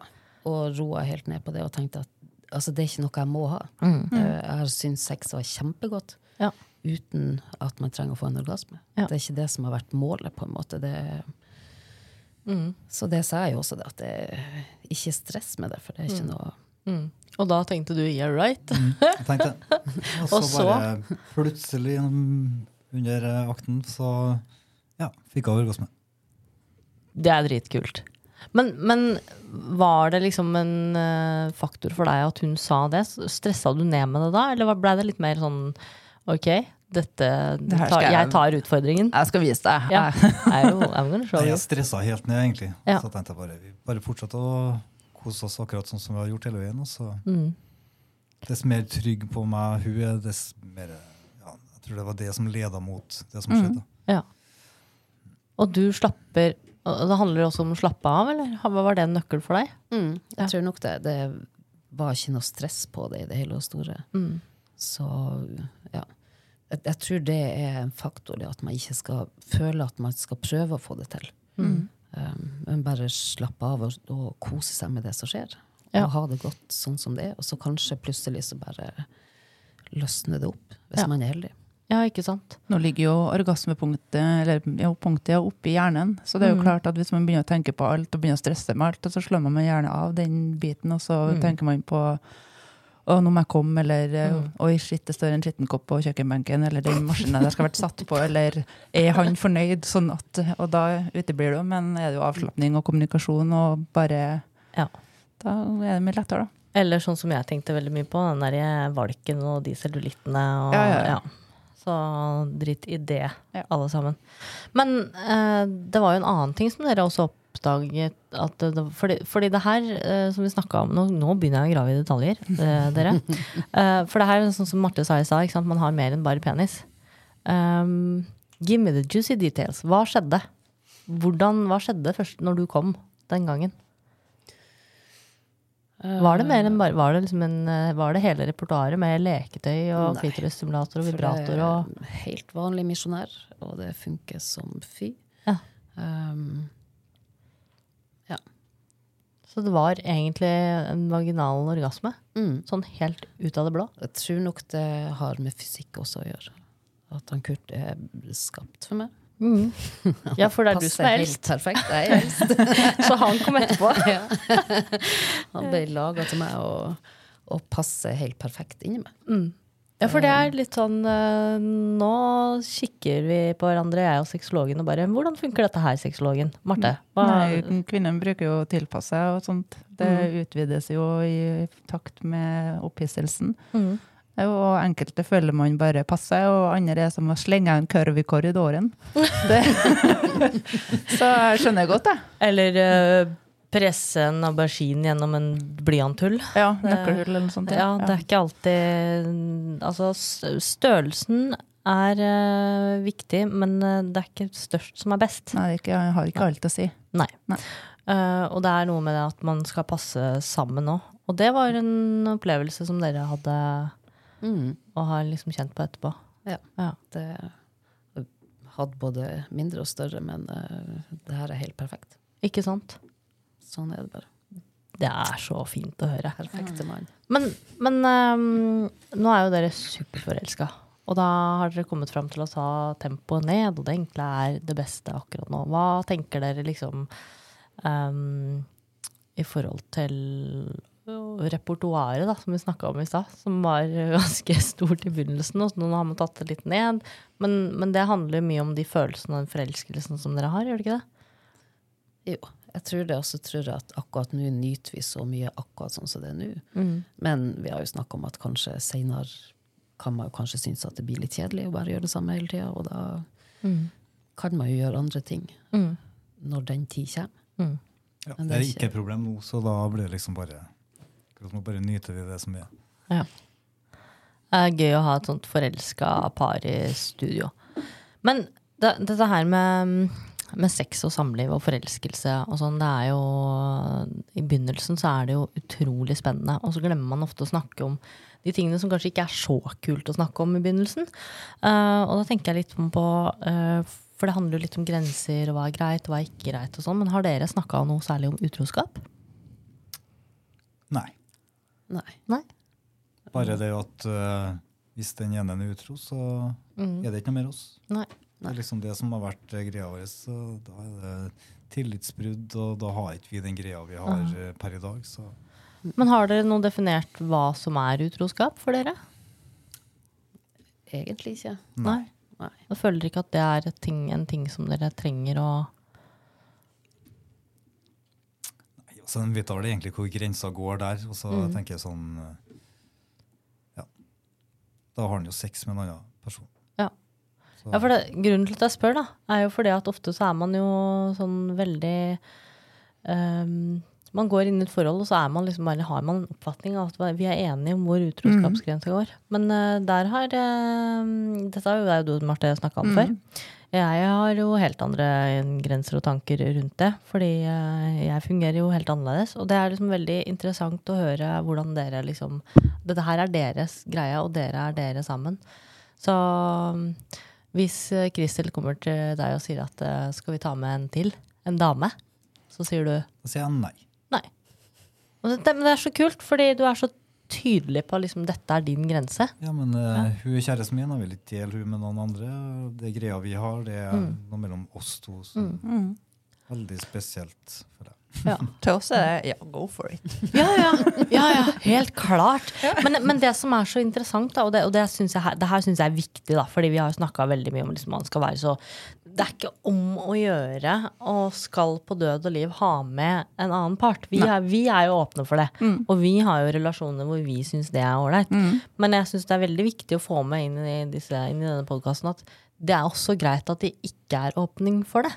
Og roa helt ned på det og tenkte at altså, det er ikke noe jeg må ha. Mm. Eh, Jeg har syntes sex var kjempegodt Ja. Uten at man trenger å få en orgasme. Ja. Det er ikke det som har vært målet, på en måte. Det, Mm. så det sa jeg jo også, det, at det er ikke stress med det, for det er ikke noe Mm. Og da tenkte du yeah right? Jeg tenkte. [LAUGHS] Og så bare plutselig under eh, akten så ja, fikk jeg orgasme. Det er dritkult. Men, men var det liksom en eh, faktor for deg at hun sa det? Stressa du ned med det da, eller ble det litt mer sånn ok, dette, Det tar, jeg- jeg tar utfordringen? Jeg skal vise deg. Ja. [LAUGHS] Er Nei, jeg stressa helt ned, egentlig. Ja. Så tenkte jeg bare vi bare fortsette å kose oss akkurat sånn som vi har gjort hele veien. Og så Mm. dess mer trygg på meg hun er, dess mer ja, Jeg tror det var det som leda mot det som Mm. skjedde. Ja. Og du slapper og Det handler også om å slappe av, eller hva var det en nøkkel for deg? mm, Jeg Ja. tror nok det. Det var ikke noe stress på det i det hele og store. Mm. Så ja. Jeg, jeg tror det er en faktor, at man ikke skal føle at man skal prøve å få det til. Mm. Um, men bare slappe av og, og kose seg med det som skjer. Ja. Og ha det godt sånn som det er. Og så kanskje plutselig så bare løsner det opp, hvis Ja. man er heldig. Ja, ikke sant? Nå ligger jo orgasmepunktet eller jo, punktet oppe i hjernen. Så det er jo Mm. klart at hvis man begynner å tenke på alt og begynner å stresse med alt, så slår man gjerne av den biten, og så Mm. tenker man på å, nå må jeg komme, eller Mm. oi, shit, det står en skittenkopp på kjøkkenbenken, eller den maskinen der skal vært satt på, eller er han fornøyd? Sånn at, og da uteblir det, men er det jo avslapning og kommunikasjon, og bare Ja. Da er det mye lettere, da. Eller sånn som jeg tenkte veldig mye på, den der valken og de cellulittene. Og, Ja, ja, ja. Så drit i det, alle sammen. Men eh, det var jo en annen ting som dere også oppdaget. At det, fordi, fordi det her eh, som vi snakka om nå, nå begynner jeg å grave i detaljer, eh, dere. [LAUGHS] Eh, for det her er sånn som Marte sa i stad, man har mer enn bare penis. Um, give me the juicy details. Hva skjedde? Hvordan, hva skjedde først når du kom? den gangen? Var det mer enn bare Var det, liksom en, var det hele repertoaret med leketøy og klitorisstimulator og vibrator og Helt vanlig misjonær, og det funker som fy. Ja. Um, Så det var egentlig en vaginal orgasme? mm. Sånn helt ut av det blå? Jeg tror nok det har med fysikk også å gjøre. At han Kurt er skapt for meg. [LAUGHS] Ja, for det er du som er helt eldst. perfekt. Jeg er eldst. [LAUGHS] Så han kom etterpå. [LAUGHS] ja. Han ble laga til meg og, og passer helt perfekt inni meg. Ja, for det er litt sånn eh, Nå kikker vi på hverandre, jeg og sexologen, og bare Hvordan funker dette her, sexologen? Marte? Hva, Nei, kvinnen bruker jo å tilpasse seg og sånt. Det utvides jo i takt med opphisselsen. Mm. Og enkelte føler man bare passer, og andre er som å slenge en kurv i korridoren. [LAUGHS] [LAUGHS] Så jeg skjønner godt, jeg. Eller eh, presse en aubergine gjennom en blyanthull. Ja, nøkkelhull eller noe sånt. Ja, det er ikke alltid Altså, størrelsen er uh, viktig, men eh, det er ikke størst som er best. Nei, det ikke, har ikke alt å si. Nei. Nei. Uh, og det er noe med det at man skal passe sammen òg. Og det var en opplevelse som dere hadde Mm. og har liksom kjent på etterpå. Ja. Ja. Det hadde både mindre og større, men uh, det her er helt perfekt. Ikke sant? Sånn er det bare. Det er så fint å høre. Perfekte mann. Men, men um, nå er jo dere superforelska. Og da har dere kommet fram til å ta tempoet ned, og det egentlig er det beste akkurat nå. Hva tenker dere liksom um, i forhold til repertoaret, da, som vi snakka om i stad, som var [LAUGHS] ganske stort i begynnelsen, og så nå har man tatt det litt ned. Men, men det handler mye om de følelsene og den forelskelsen som dere har, gjør det ikke det? Jo, jeg tror det, og så tror at akkurat nå nyter vi så mye akkurat sånn som det er nå. Mm. Men vi har jo snakka om at kanskje seinere kan man jo kanskje synes at det blir litt kjedelig å bare gjøre det samme hele tida, og da kan man jo gjøre andre ting Mm. når den tid kommer. Mm. Ja, det det er er ikke et problem nå, så da blir det liksom bare akkurat Nå bare nyter vi det som er. Ja. Det er gøy å ha et sånt forelska par i studio. Men det, dette her med, med sex og samliv og forelskelse og sånn, det er jo I begynnelsen så er det jo utrolig spennende, og så glemmer man ofte å snakke om de tingene som kanskje ikke er så kult å snakke om i begynnelsen. Uh, og da tenker jeg litt på uh, For det handler jo litt om grenser og hva er greit og hva er ikke greit. og sånn, Men har dere snakka noe særlig om utroskap? Nei. Nei. Nei? Bare det at uh, hvis den ene er utro, så Mm. er det ikke noe mer oss. Nei. Det er liksom det som har vært eh, greia vår. Så da er det tillitsbrudd, og da har ikke vi den greia vi har Aha. per i dag. Så Men har dere noe definert hva som er utroskap for dere? Egentlig ikke. Nei. Nei. Da føler ikke at det er et ting, en ting som dere trenger å Nei, altså, en vet vel egentlig hvor grensa går der. Og så Mm. tenker jeg sånn eh, Ja. Da har han jo sex med en annen person. Ja. Så, Ja, for det, Grunnen til at jeg spør, da, er jo fordi at ofte så er man jo sånn veldig um, Man går inn i et forhold, og så er man liksom bare, har man en oppfatning av at vi er enige om hvor utroskapsgrensa går. Men uh, der har eh, Dette er jo det du, Marte, snakka om før. Jeg har jo helt andre grenser og tanker rundt det, fordi eh, jeg fungerer jo helt annerledes. Og det er liksom veldig interessant å høre hvordan dere liksom Dette her er deres greie, og dere er dere sammen. Så mm, hvis eh, Kristel kommer til deg og sier at eh, skal vi ta med en til, en dame, så sier du da sier han nei. nei. Men det er så kult, fordi du er så tydelig på liksom dette er din grense. Ja, men eh, hun er kjæresten min, jeg vil ikke dele hun med noen andre. Det greia vi har, det er Mm. noe mellom oss to. som Mm. Veldig spesielt for deg. Ja. Til oss er det ja, go for it. Ja, ja, ja, ja helt klart. Men, men det som er så interessant, da, og det, og det, synes jeg, det her syns jeg er viktig, da, fordi vi har snakka veldig mye om liksom, man skal være så Det er ikke om å gjøre og skal på død og liv ha med en annen part. Vi er, vi er jo åpne for det. Og vi har jo relasjoner hvor vi syns det er ålreit. Men jeg syns det er veldig viktig å få med inn i, disse, inn i denne podkasten at det er også greit at det ikke er åpning for det.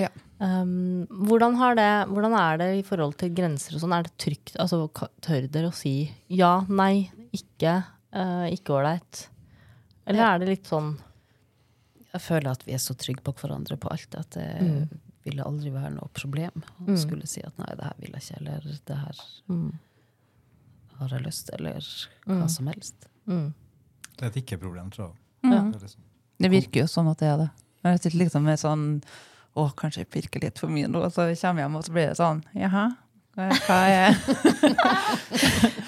Ja. Um, hvordan, har det, hvordan er det i forhold til grenser og sånn? Er det trygt? Altså, tør dere å si ja, nei, ikke, uh, ikke ålreit? Eller Ja. er det litt sånn Jeg føler at vi er så trygge på hverandre på alt at det, Mm. ville aldri være noe problem å Mm. skulle si at nei, det her vil jeg ikke, eller det her Mm. har jeg lyst, eller hva Mm. som helst. Mm. Det er et ikke-problem, tror jeg. Mm. Det liksom- Det virker jo sånn at det er det. Jeg sitter liksom med sånn Å, kanskje jeg pirker litt for mye nå, så kommer jeg hjem, og så blir det sånn Jaha, [LAUGHS]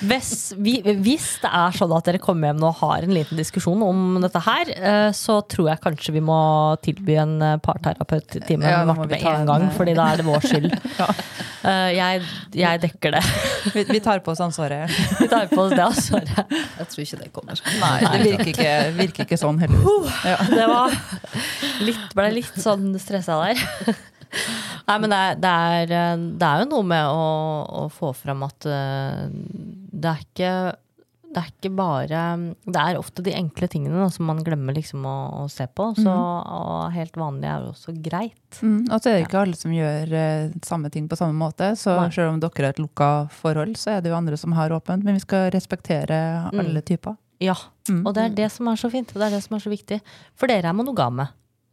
Hvis, vi, hvis det er sånn at dere kommer hjem nå og har en liten diskusjon om dette her, eh, så tror jeg kanskje vi må tilby en eh, parterapeut-time Ja, med Marte med en en, gang, eh, fordi da er det vår skyld. [LAUGHS] Ja. jeg, jeg dekker det. vi, vi tar på oss ansvaret. [LAUGHS] Vi tar på oss det ansvaret. Jeg tror ikke det kommer. Nei, det virker ikke, virker ikke sånn, heldigvis. Ja. Det var litt, ble litt sånn stressa der. Nei, men det er, det er, det er jo noe med å, å få fram at eh, det er ikke det er ikke bare Det er ofte de enkle tingene da, som man glemmer liksom å, å se på. Så og helt vanlig er jo også greit. Mm, og så er det ikke alle som gjør eh, samme ting på samme måte. Så Nei. selv om dere har et lukka forhold, så er det jo andre som har åpent. Men vi skal respektere Mm. alle typer. Ja, Mm. Og det er det som er så fint, det er det som er så viktig. For dere er monogame.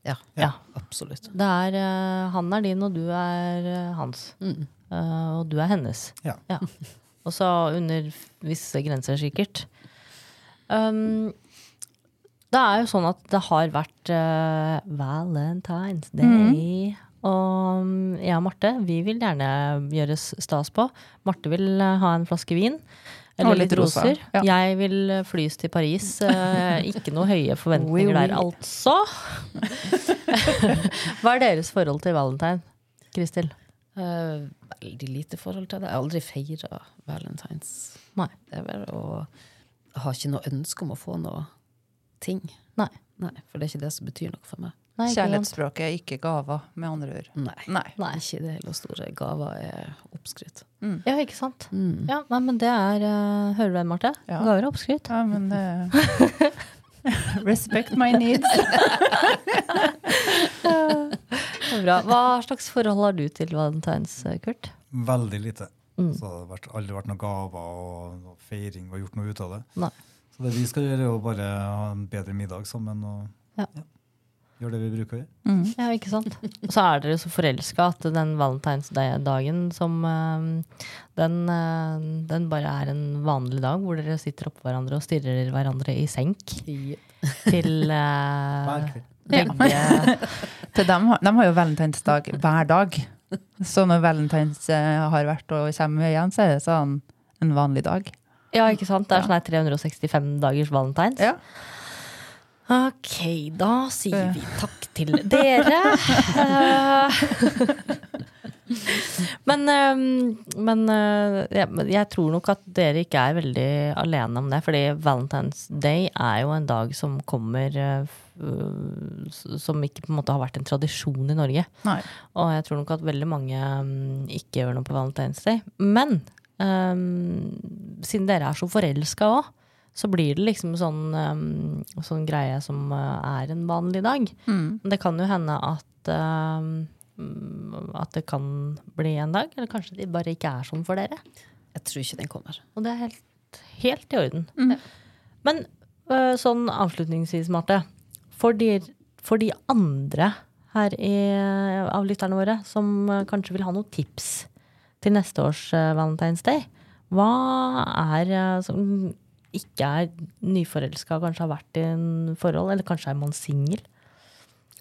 Ja, Ja. absolutt. Det er, eh, han er din, og du er eh, hans. Mm. Uh, og du er hennes. Ja. Og så under visse grenser, sikkert. Um, det er jo sånn at det har vært uh, Valentine's Day. Og um, jeg og Marte vi vil gjerne gjøres stas på. Marte vil ha en flaske vin. Eller litt roser. ja. Jeg vil eh, flys til Paris. Eh, ikke noe høye forventninger Oui, oui. der, altså. [LAUGHS] Hva er deres forhold til valentine, Kristil? Uh, veldig lite forhold til det. Jeg har aldri feira valentines. Nei. Det er å Jeg har ikke noe ønske om å få noe ting. Nei. Nei, For det er ikke det som betyr noe for meg. Nei. Kjærlighetsspråket er ikke gaver, med andre ord. Nei. Nei. Nei. Ikke i det hele store. Gaver er oppskrytt. Ja, ikke sant? Mm. Ja, nei, men det er uh, Hører du det, Marte? Ja. Gaver er oppskrytt. Ja, men det [LAUGHS] Respect my needs. [LAUGHS] Bra. Hva slags forhold har du til valentines, Kurt? Veldig lite. Mm. Så det har vært, aldri vært noen gaver og noe feiring og gjort noe ut av det. Nei. Så det vi skal gjøre, er å bare ha en bedre middag sammen og Ja. Gjøre det vi bruker å gjøre. Mm. Ja, ikke sant? Og så er dere så forelska at den valentinsdagen som eh, den, eh, den bare er en vanlig dag hvor dere sitter oppå hverandre og stirrer hverandre i senk til [LAUGHS] uh, begge [LAUGHS] Til dem, de har jo valentinsdag hver dag. Så når valentines eh, har vært og kommer igjen, så er det sånn en vanlig dag. Ja, ikke sant? Det er sånn 365 dagers valentines. Ja. Ok, da sier vi takk til dere. Eh, [LAUGHS] men men, men eh, jeg, tror nok at dere ikke er veldig alene om det. Fordi Valentine's Day er jo en dag som kommer eh, s- Som ikke på en måte har vært en tradisjon i Norge. Nei. Og jeg tror nok at veldig mange mm, ikke gjør noe på Valentine's Day. Men um, siden dere er så forelska òg, så blir det liksom sånn, um, sånn greie som øh, er en vanlig dag. Mm. Men det kan jo hende at øhm, at det kan bli en dag, eller kanskje det bare ikke er sånn for dere. Jeg tror ikke den kommer. Og det er helt, helt i orden. Mm. Men uh, sånn avslutningsvis, Marte. For de, for de andre her i, av lytterne våre som øh, kanskje vil ha noen tips til neste års uh, Valentine's Day, hva er uh, som ikke er nyforelska, kanskje har vært i en forhold, eller kanskje er man singel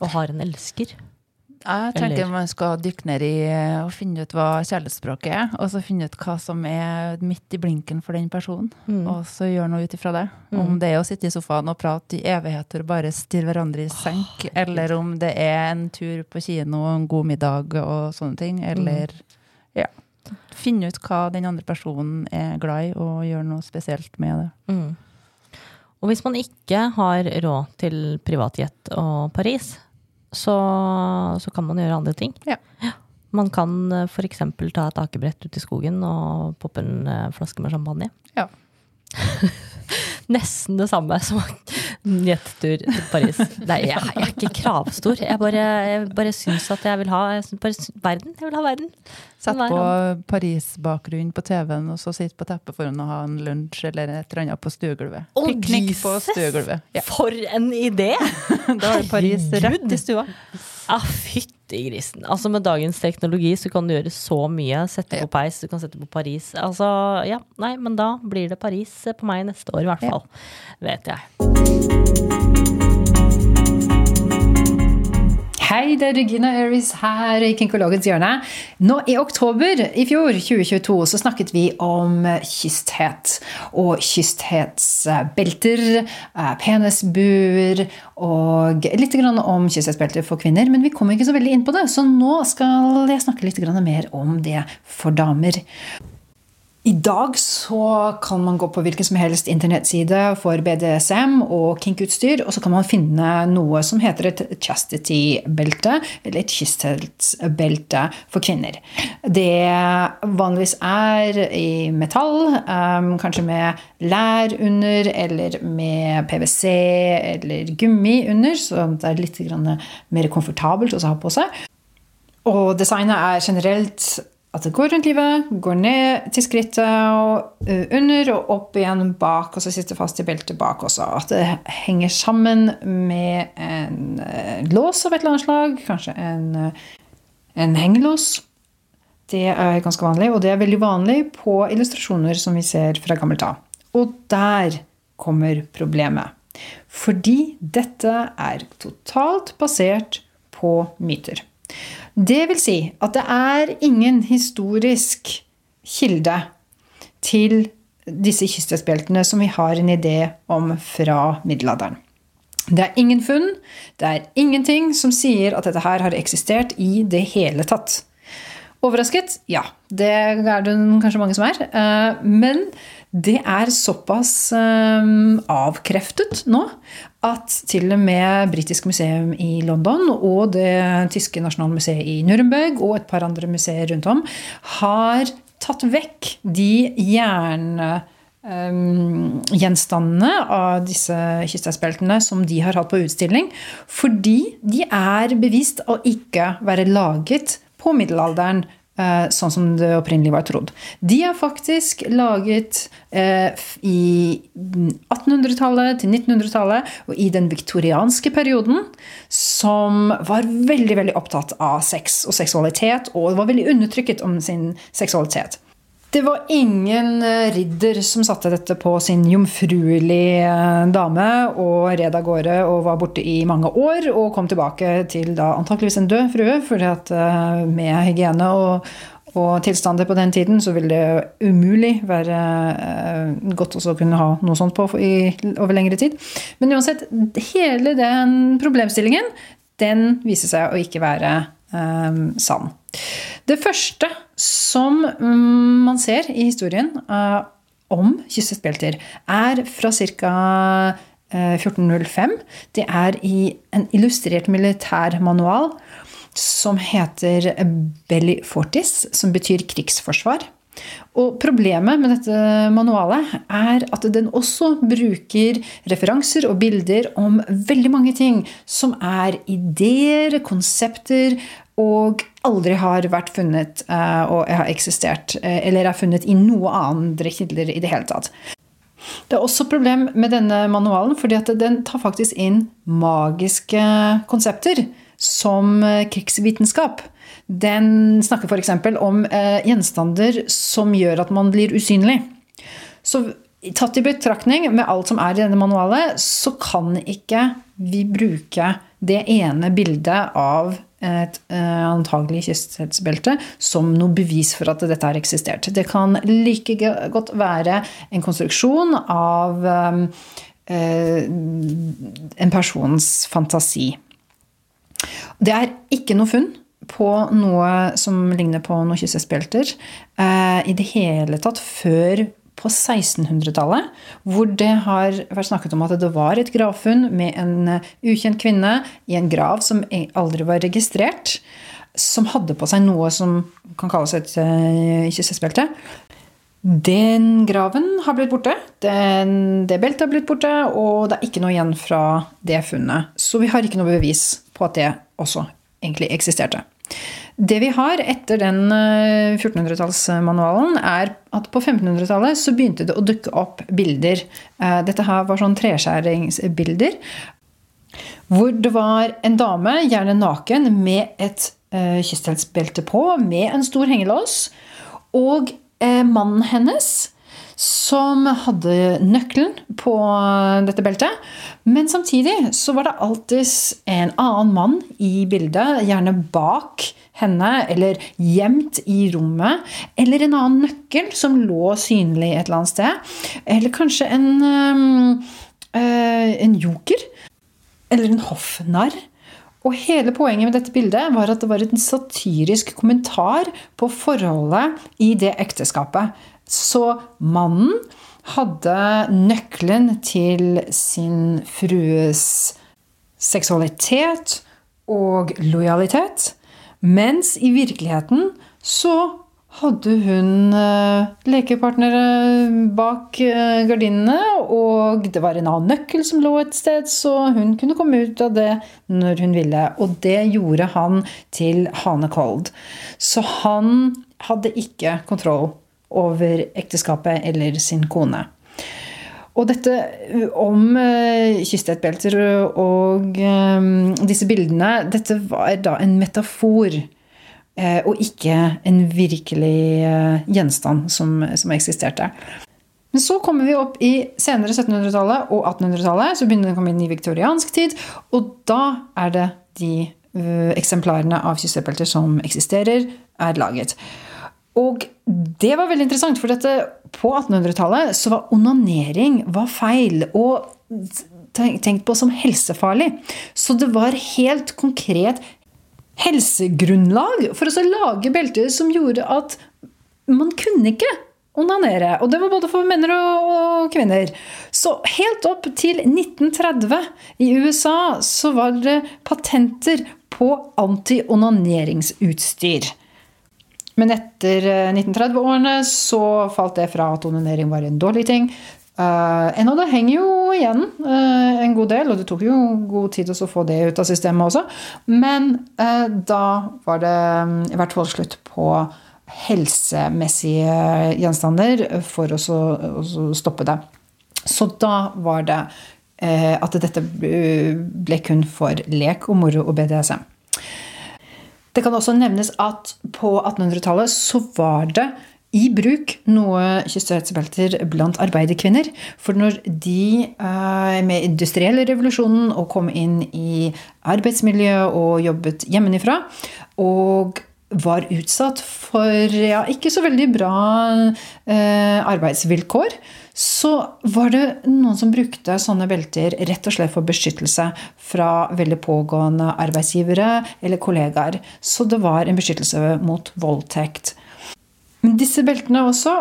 og har en elsker? Jeg tenker Eller- man skal dykke ned i eh, og finne ut hva kjærlighetsspråket er, og så finne ut hva som er midt i blinken for den personen, og så gjøre noe ut ifra det. Om det er å sitte i sofaen og prate i evigheter og bare stirre hverandre i senk, eller om det er en tur på kino og en god middag og sånne ting, eller ja. Finne ut hva den andre personen er glad i, og gjøre noe spesielt med det. Mm. Og hvis man ikke har råd til privatjet og Paris, så, så kan man gjøre andre ting. Ja. Man kan f.eks. ta et akebrett ut i skogen og poppe en eh, flaske med champagne. Ja. [LAUGHS] Nesten det samme [LAUGHS] som en jettur til Paris. Nei, jeg, jeg er ikke kravstor. Jeg bare, jeg bare syns at jeg vil ha jeg bare, verden. Jeg vil ha verden. Sett på Paris-bakgrunn på TV-en, og så sitte på teppet foran og ha en lunsj eller et eller annet på stuegulvet. Å, Piknik på stuegulvet. Ja. For en idé! [LAUGHS] Da er Paris rett i stua. Ah, fytti fytti grisen. Altså Med dagens teknologi så kan du gjøre så mye. Sette på peis, du kan sette på Paris. Altså, ja, nei, men da blir det Paris på meg neste år, i hvert fall. Vet jeg. Hei, det er Regina Aries her i Kinkologens hjørne. Nå I oktober i fjor, 2022, så snakket vi om kysthet. Og kysthetsbelter, eh, penisbuer og litt om kysthetsbelter for kvinner. Men vi kom ikke så veldig inn på det, så nå skal jeg snakke litt mer om det for damer. I dag så kan man gå på hvilken som helst internettside for BDSM og kinkutstyr, og så kan man finne noe som heter et chastity-belte, eller et kysthetsbelte for kvinner. Det vanligvis er i metall, um, kanskje med lær under, eller med PwC eller gummi under, så det er litt mer komfortabelt å ha på seg. Og designet er generelt at det går rundt livet, går ned til skrittet og eh, under og opp igjen bak, og så sitter fast i beltet bak også. At det henger sammen med en eh, lås av et eller annet slag, kanskje en, eh, en hengelås. Det er ganske vanlig, og det er veldig vanlig på illustrasjoner som vi ser fra gammelt av. Og der kommer problemet. Fordi dette er totalt basert på myter. Det vil si at det er ingen historisk kilde til disse kystespeltene som vi har en idé om fra middelalderen. Det er ingen funn, det er ingenting som sier at dette her har eksistert i det hele tatt. Overrasket? Ja, det er det kanskje mange som er. Eh, men det er såpass eh, avkreftet nå at til og med Britisk museum i London og det tyske nasjonalmuseet i Nürnberg og et par andre museer rundt om har tatt vekk de jerngjenstandene Um, gjenstandene av disse kysteinsbeltene som de har hatt på utstilling, fordi de er bevist å ikke være laget på middelalderen sånn som det opprinnelig var trodd. De er faktisk laget eh, i 1800-tallet til 1900-tallet og i den viktorianske perioden, som var veldig veldig opptatt av sex og seksualitet, og var veldig undertrykket om sin seksualitet. Det var ingen eh, ridder som satte dette på sin jomfruelige eh, dame og red av gårde og var borte i mange år og kom tilbake til da antakeligvis en død frue, fordi at med hygiene og, og tilstander på den tiden så ville det umulig være godt å kunne ha noe sånt på i, over lengre tid. Men uansett, hele den problemstillingen den viser seg å ikke være sann. Det første som mm, man ser i historien uh, om kyssetbelter, er fra ca. 1405. Det er i en illustrert militærmanual som heter Belli Fortis, som betyr krigsforsvar. Og Problemet med dette manualet er at den også bruker referanser og bilder om veldig mange ting som er ideer, konsepter og aldri har vært funnet uh, og har eksistert, uh, eller er funnet i noe andre kilder i det hele tatt. Det er også et problem med denne manualen, fordi den tar faktisk inn magiske konsepter som uh, krigsvitenskap. Den snakker f.eks. om gjenstander som gjør at man blir usynlig. Så tatt i betraktning med alt som er i denne manualet, så kan ikke vi bruke det ene bildet av et eh, antagelig kysthetsbelte som noe bevis for at dette har eksistert. Det kan like godt være en konstruksjon av um, uh, en persons fantasi. Det er ikke noe funn på noe som ligner på noen kysthetsbelter uh, i det hele tatt før på 1600-tallet, hvor det har vært snakket om at det var et gravfunn med en eh, ukjent kvinne i en grav som aldri var registrert, som hadde på seg noe som kan kalles et uh, kyssebelte. Den graven har blitt borte. Den, det beltet har blitt borte, og det er ikke noe igjen fra det funnet. Så vi har ikke noe bevis på at det også egentlig eksisterte. Det vi har etter den 1400-tallsmanualen, eh, er at på 1500-tallet så begynte det å dukke opp bilder. Eh, dette her var sånn treskjæringsbilder. Hvor det var en dame, gjerne naken, med et kysthelsbelte kystheltsbelte på med en stor hengelås. Og eh, mannen hennes som hadde nøkkelen på dette beltet. Men samtidig så var det alltid en annen mann i bildet, gjerne bak henne eller gjemt i rommet. Eller en annen nøkkel som lå synlig et eller annet sted. Eller kanskje en, øh, en joker. Eller en hoffnarr. Og hele poenget med dette bildet var at det var en satirisk kommentar på forholdet i det ekteskapet. Så mannen hadde nøkkelen til sin frues seksualitet og lojalitet. Mens i virkeligheten så hadde hun uh, lekepartnere bak uh, gardinene, og det var en annen nøkkel som lå et sted, så hun kunne komme ut av det når hun ville. Og det gjorde han til hanekold. Så han hadde ikke kontroll over ekteskapet eller sin kone. Og dette om uh, og um, disse bildene, dette var da en metafor. Og ikke en virkelig gjenstand som, som, eksisterte. Men så kommer vi opp i senere 1700-tallet og 1800-tallet. Så begynner det å komme inn i viktoriansk tid. Og da er det de eksemplarene av kyststedtbelter som eksisterer, er laget. Og det var veldig interessant, for dette, på 1800-tallet så var onanering var feil. Og tenkt på som helsefarlig. Så det var helt konkret helsegrunnlag for å lage belter som gjorde at man kunne ikke onanere. Og det var både for menn og kvinner. Så helt opp til 1930 i USA så var det patenter på anti-onaneringsutstyr. Men etter 1930-årene eh, så falt det fra at onanering var en dårlig ting. Uh, ennå det henger jo igjen uh, en god del, og det tok jo god tid å få det ut av systemet også. Men uh, da var det um, i hvert fall slutt på helsemessige gjenstander for å, så, å stoppe det. Så da var det at dette ble kun for lek og moro og BDSM. Det kan også nevnes at på 1800-tallet så var det i bruk noe kystrettsbelter blant arbeiderkvinner. For når de eh, med industrielle revolusjonen og kom inn i arbeidsmiljøet og jobbet hjemmefra, og var utsatt for ja, ikke så veldig bra eh, arbeidsvilkår, så var det noen som brukte sånne belter rett og slett for beskyttelse fra veldig pågående arbeidsgivere eller kollegaer. Så det var en beskyttelse mot voldtekt. Men disse beltene også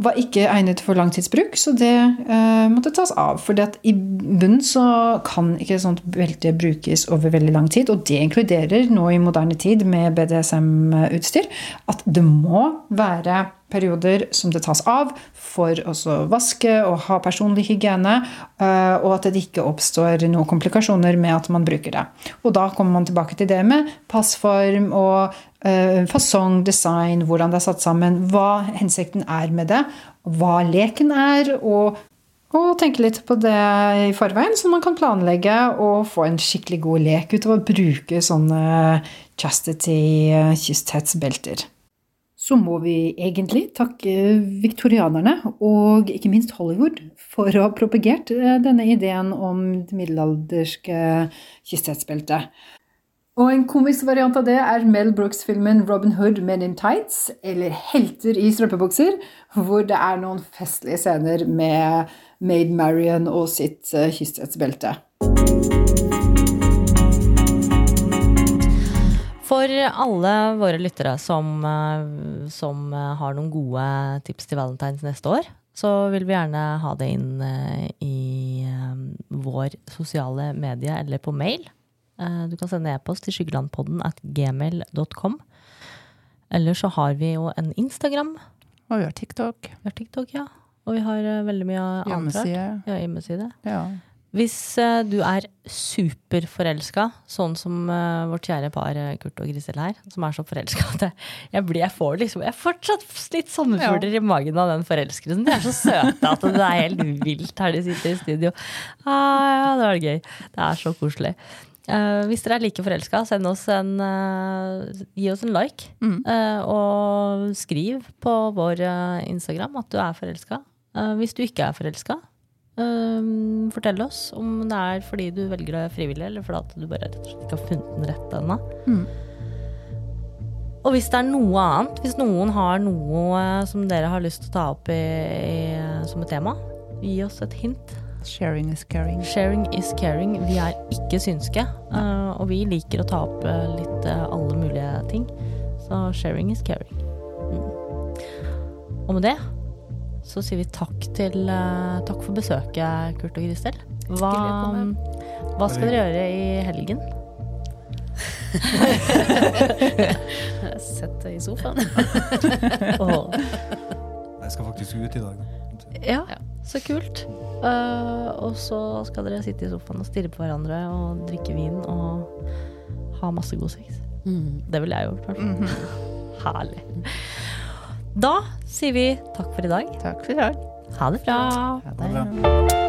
var ikke egnet for langtidsbruk, så det eh, måtte tas av. For i bunnen så kan ikke sånt belte brukes over veldig lang tid. Og det inkluderer nå i moderne tid med BDSM-utstyr at det må være perioder som det tas av for å vaske og ha personlig hygiene, eh, og at det ikke oppstår noen komplikasjoner med at man bruker det. Og da kommer man tilbake til det med passform og uh, fasong, design, hvordan det er satt sammen, hva hensikten er med det, hva leken er, og, og tenke litt på det i forveien, så man kan planlegge og få en skikkelig god lek ut av å bruke sånne chastity-kysthetsbelter så må vi egentlig takke viktorianerne og ikke minst Hollywood for å ha propagert eh, denne ideen om det middelalderske kysthetsbeltet. Og en komisk variant av det er Mel Brooks-filmen 'Robin Hood Men in Tights', eller 'Helter i strømpebukser', hvor det er noen festlige scener med Maid Marion og sitt eh, kysthetsbelte. For alle våre lyttere som, eh, som, eh, har noen gode tips til valentines neste år, så vil vi gjerne ha det inn eh, i vår sosiale medie eller på mail. Du kan sende e-post til skyggelandpodden at gmail.com. Eller så har vi jo en Instagram. Og vi har TikTok. Vi har TikTok, ja. Og vi har veldig mye annet. Hjemmeside. Ja, hjemmeside. Ja. Hvis uh, du er superforelska, sånn som uh, vårt kjære par uh, Kurt og Grisel her, som er så forelska at jeg, blir, jeg, får liksom, jeg fortsatt litt sommerfugler ja. i magen av den forelskelsen. De er så søte at det er helt vilt her de sitter i studio. Ah, ja, det var gøy. Det er så koselig. Uh, hvis dere er like forelska, send oss en eh, Gi oss en like. Mm. Uh, og skriv på vår eh, Instagram at du er forelska. Eh, hvis du ikke er forelska, eh, fortell oss om det er fordi du velger det frivillig, eller fordi at du bare rett og slett ikke har funnet den rette ennå. Mm. Og hvis det er noe annet, hvis noen har noe eh, som dere har lyst til å ta opp i, i, som et tema, gi oss et hint. Sharing is caring. Sharing is caring. Vi er ikke synske, eh, og vi liker å ta opp litt alle mulige ting. Så sharing is caring. Mm. Og med det så sier vi takk til eh, Takk for besøket, Kurt og Kristel. Hva, komme. hva skal dere gjøre i helgen? [LAUGHS] Sett deg i sofaen. [LAUGHS] oh. Jeg skal faktisk ut i dag. ja, så kult. Uh, og så skal dere sitte i sofaen og stirre på hverandre og drikke vin og ha masse god sex. Mm. Det ville jeg gjort, i hvert fall. Herlig. Da sier vi takk for i dag. Takk for i dag. Ha det bra. Ha Ha det bra.